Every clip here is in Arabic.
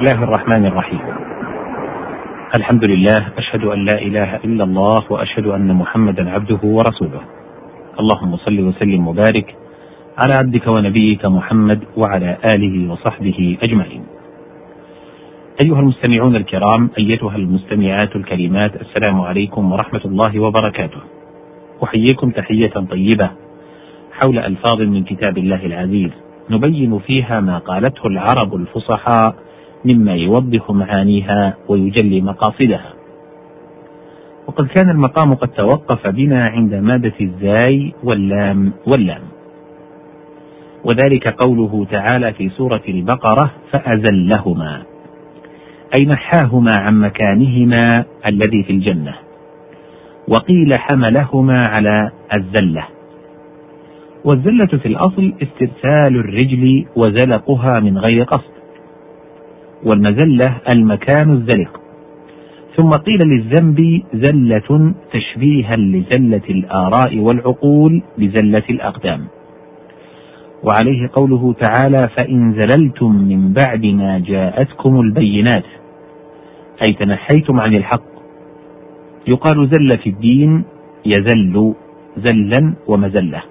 الله الرحمن الرحيم. الحمد لله أشهد أن لا إله إلا الله وأشهد أن محمدا عبده ورسوله. اللهم صل وسلم وبارك على عبدك ونبيك محمد وعلى آله وصحبه أجمعين. أيها المستمعون الكرام أيتها المستمعات الكريمات السلام عليكم ورحمة الله وبركاته. أحييكم تحية طيبة حول ألفاظ من كتاب الله العزيز. نبين فيها ما قالته العرب الفصحاء مما يوضح معانيها ويجلي مقاصدها. وقد كان المقام قد توقف بنا عند مادة الزاي واللام واللام. وذلك قوله تعالى في سورة البقرة فأزلهما أي نحاهما عن مكانهما الذي في الجنة. وقيل حملهما على الزلة. والزلة في الأصل استرسال الرجل وزلقها من غير قصد. والمزلة المكان الزلق. ثم قيل للذنب زلة تشبيها لزلة الآراء والعقول بزلة الأقدام. وعليه قوله تعالى فإن زللتم من بعد ما جاءتكم البينات أي تنحيتم عن الحق. يقال زل في الدين يزل زلا ومزلة.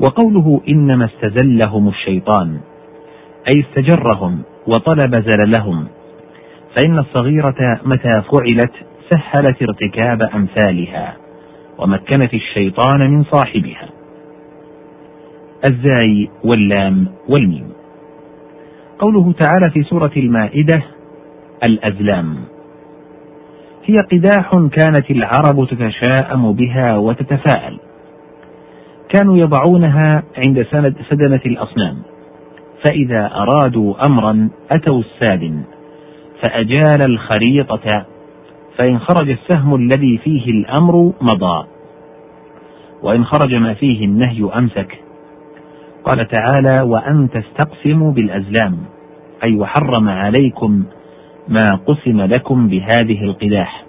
وقوله إنما استزلهم الشيطان أي استجرهم وطلب زللهم. فإن الصغيرة متى فعلت سهلت ارتكاب أمثالها ومكنت الشيطان من صاحبها. الزاي واللام والميم. قوله تعالى في سورة المائدة الأزلام. هي قداح كانت العرب تتشاءم بها وتتفاءل. كانوا يضعونها عند سدنة الأصنام. فإذا أرادوا أمرا أتوا السادن فأجال الخريطة فإن خرج السهم الذي فيه الأمر مضى وإن خرج ما فيه النهي أمسك. قال تعالى وأن تستقسموا بالأزلام أي وحرم عليكم ما قسم لكم بهذه القداح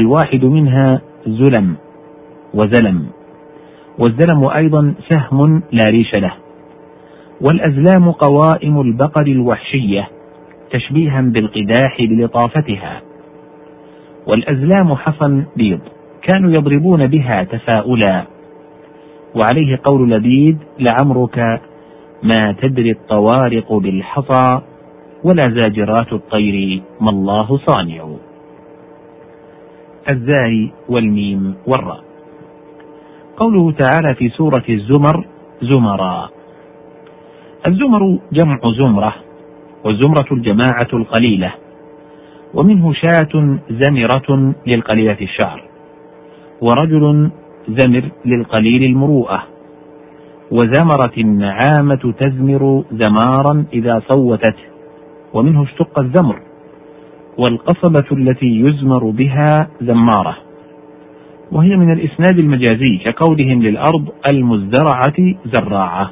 الواحد منها زلم وزلم والزلم أيضا سهم لا ريش له. والأزلام قوائم البقر الوحشية تشبيها بالقداح بلطافتها. والأزلام حصن بيض كانوا يضربون بها تفاؤلا. وعليه قول لبيد لعمرك ما تدري الطوارق بالحصى ولا زاجرات الطير ما الله صانع. الزاي والميم والراء. قوله تعالى في سورة الزمر زمرا الزمر جمع زمرة والزمرة الجماعة القليلة ومنه شاة زمرة للقليلة الشعر ورجل زمر للقليل المروءة وزمرت النعامة تزمر زمارا إذا صوتت ومنه اشتق الزمر والقصبة التي يزمر بها زمارة وهي من الإسناد المجازي كقولهم للأرض المزدرعة زراعة.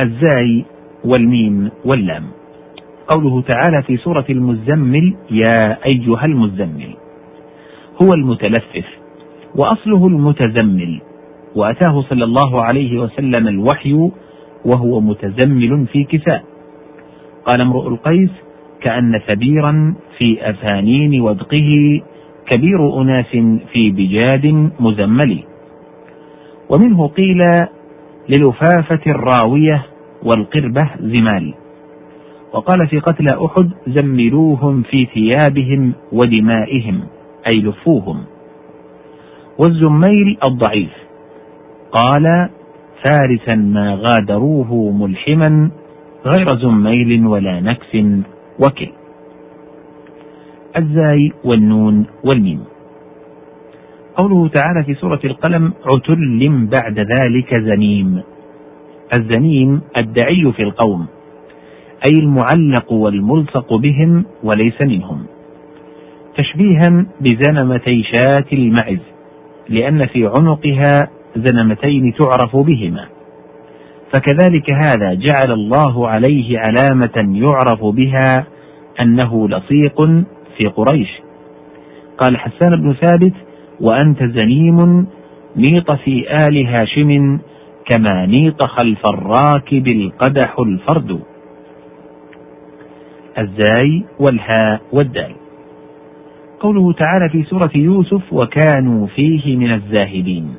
الزاي والميم واللام. قوله تعالى في سورة المزمل يا أيها المزمل. هو المتلفف وأصله المتزمل وأتاه صلى الله عليه وسلم الوحي وهو متزمل في كساء قال امرؤ القيس كأن ثبيرا في أفانين ودقه كبير أناس في بجاد مزمل. ومنه قيل للفافة الراوية والقربة زمال. وقال في قتل أحد زملوهم في ثيابهم ودمائهم أي لفوهم. والزميل الضعيف قال فارسا ما غادروه ملحما غير زميل ولا نكس وكل. الزاي والنون والميم. قوله تعالى في سورة القلم عتل بعد ذلك زنيم. الزنيم الدعي في القوم أي المعلق والملصق بهم وليس منهم. تشبيها بزنمتي شاة المعز لأن في عنقها زنمتين تعرف بهما. فكذلك هذا جعل الله عليه علامة يعرف بها أنه لصيق في قريش. قال حسان بن ثابت وأنت زنيم نيط في آل هاشم كما نيط خلف الراكب القدح الفرد. الزاي والهاء والدال. قوله تعالى في سورة يوسف وكانوا فيه من الزاهدين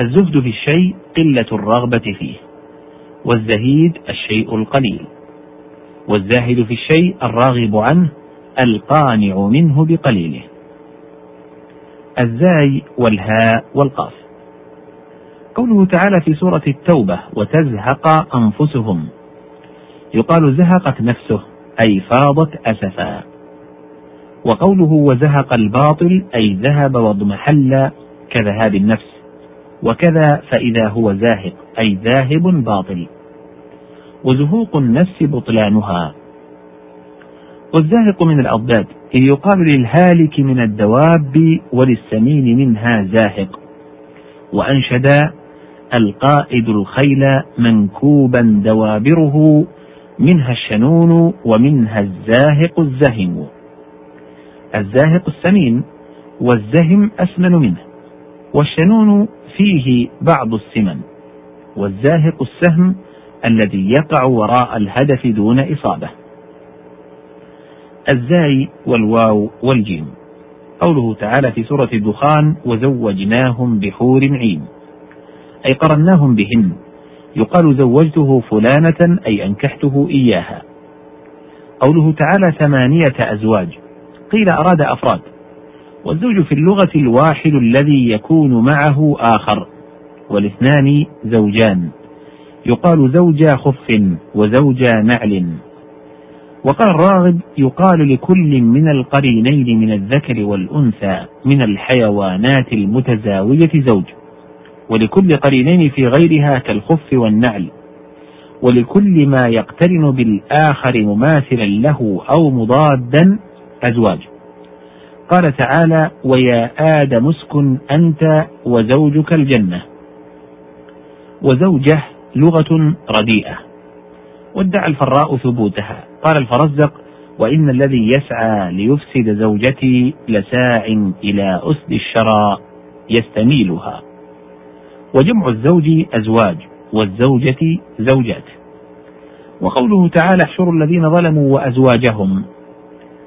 الزهد في الشيء قلة الرغبة فيه والزهيد الشيء القليل. والزاهد في الشيء الراغب عنه القانع منه بقليله. الزاي والهاء والقاف. قوله تعالى في سورة التوبة وتزهق أنفسهم يقال زهقت نفسه أي فاضت أسفا وقوله وزهق الباطل أي ذهب واضمحل كذهاب النفس وكذا فإذا هو زاهق أي ذاهب باطل. وزهوق النفس بطلانها. والزاهق من الأضداد إذ يقال للهالك من الدواب وللسمين منها زاهق. وأنشد القائد الخيل منكوبا دوابره منها الشنون ومنها الزاهق الزهم. الزاهق السمين والزهم أسمن منه والشنون فيه بعض السمن. والزاهق السهم الذي يقع وراء الهدف دون إصابة. الزاي والواو والجيم. قوله تعالى في سورة الدخان وزوجناهم بحور عين. أي قرناهم بهن. يقال زوجته فلانة أي أنكحته إياها. قوله تعالى ثمانية أزواج. قيل أراد أفراد. والزوج في اللغة الواحد الذي يكون معه آخر. والاثنان زوجان. يقال زوجا خف وزوجا نعل. وقال الراغب يقال لكل من القرينين من الذكر والأنثى من الحيوانات المتزاوجة زوج. ولكل قرينين في غيرها كالخف والنعل. ولكل ما يقترن بالآخر مماثلا له أو مضادا أزواج. قال تعالى ويا آدم اسكن أنت وزوجك الجنة وزوجة لغة رديئة. وادعى الفراء ثبوتها. قال الفرزق وإن الذي يسعى ليفسد زوجتي لساع إلى أسد الشرى يستميلها. وجمع الزوج أزواج والزوجة زوجات. وقوله تعالى احشروا الذين ظلموا وأزواجهم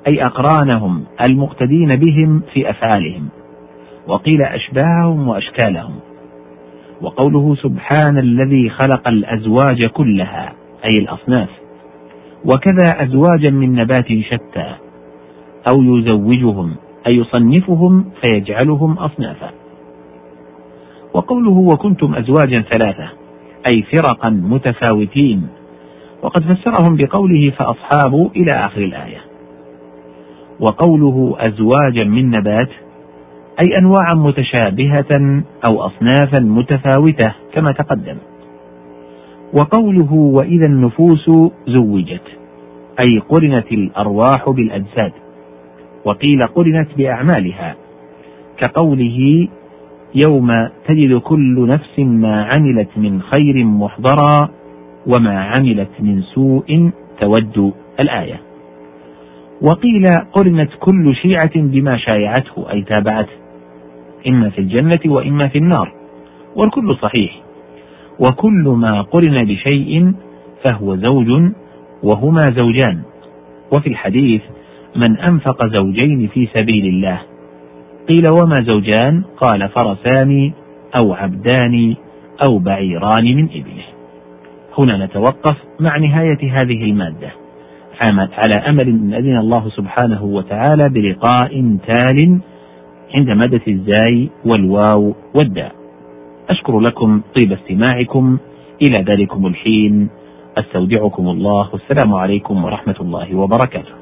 أي أقرانهم المقتدين بهم في أفعالهم. وقيل أشباههم وأشكالهم. وقوله سبحان الذي خلق الأزواج كلها أي الأصناف. وكذا أزواجا من نبات شتى أو يزوجهم أي يصنفهم فيجعلهم أصنافا. وقوله وكنتم أزواجا ثلاثة أي فرقا متفاوتين. وقد فسرهم بقوله فأصحاب إلى آخر الآية. وقوله أزواجا من نبات أي أنواعا متشابهة أو أصنافا متفاوتة كما تقدم. وقوله وإذا النفوس زوجت أي قرنت الأرواح بالأجساد وقيل قرنت بأعمالها كقوله يوم تجد كل نفس ما عملت من خير محضرا وما عملت من سوء تود الآية. وقيل قرنت كل شيعة بما شايعته أي تابعته إما في الجنة وإما في النار والكل صحيح. وكل ما قرن بشيء فهو زوج وهما زوجان. وفي الحديث من أنفق زوجين في سبيل الله. قيل وما زوجان؟ قال فرسان أو عبدان أو بعيران من إبله. هنا نتوقف مع نهاية هذه المادة. على أمل أن أذن الله سبحانه وتعالى بلقاء تال عند مادة الزاي والواو والداء. أشكر لكم طيب استماعكم. إلى ذلكم الحين. أستودعكم الله. والسلام عليكم ورحمة الله وبركاته.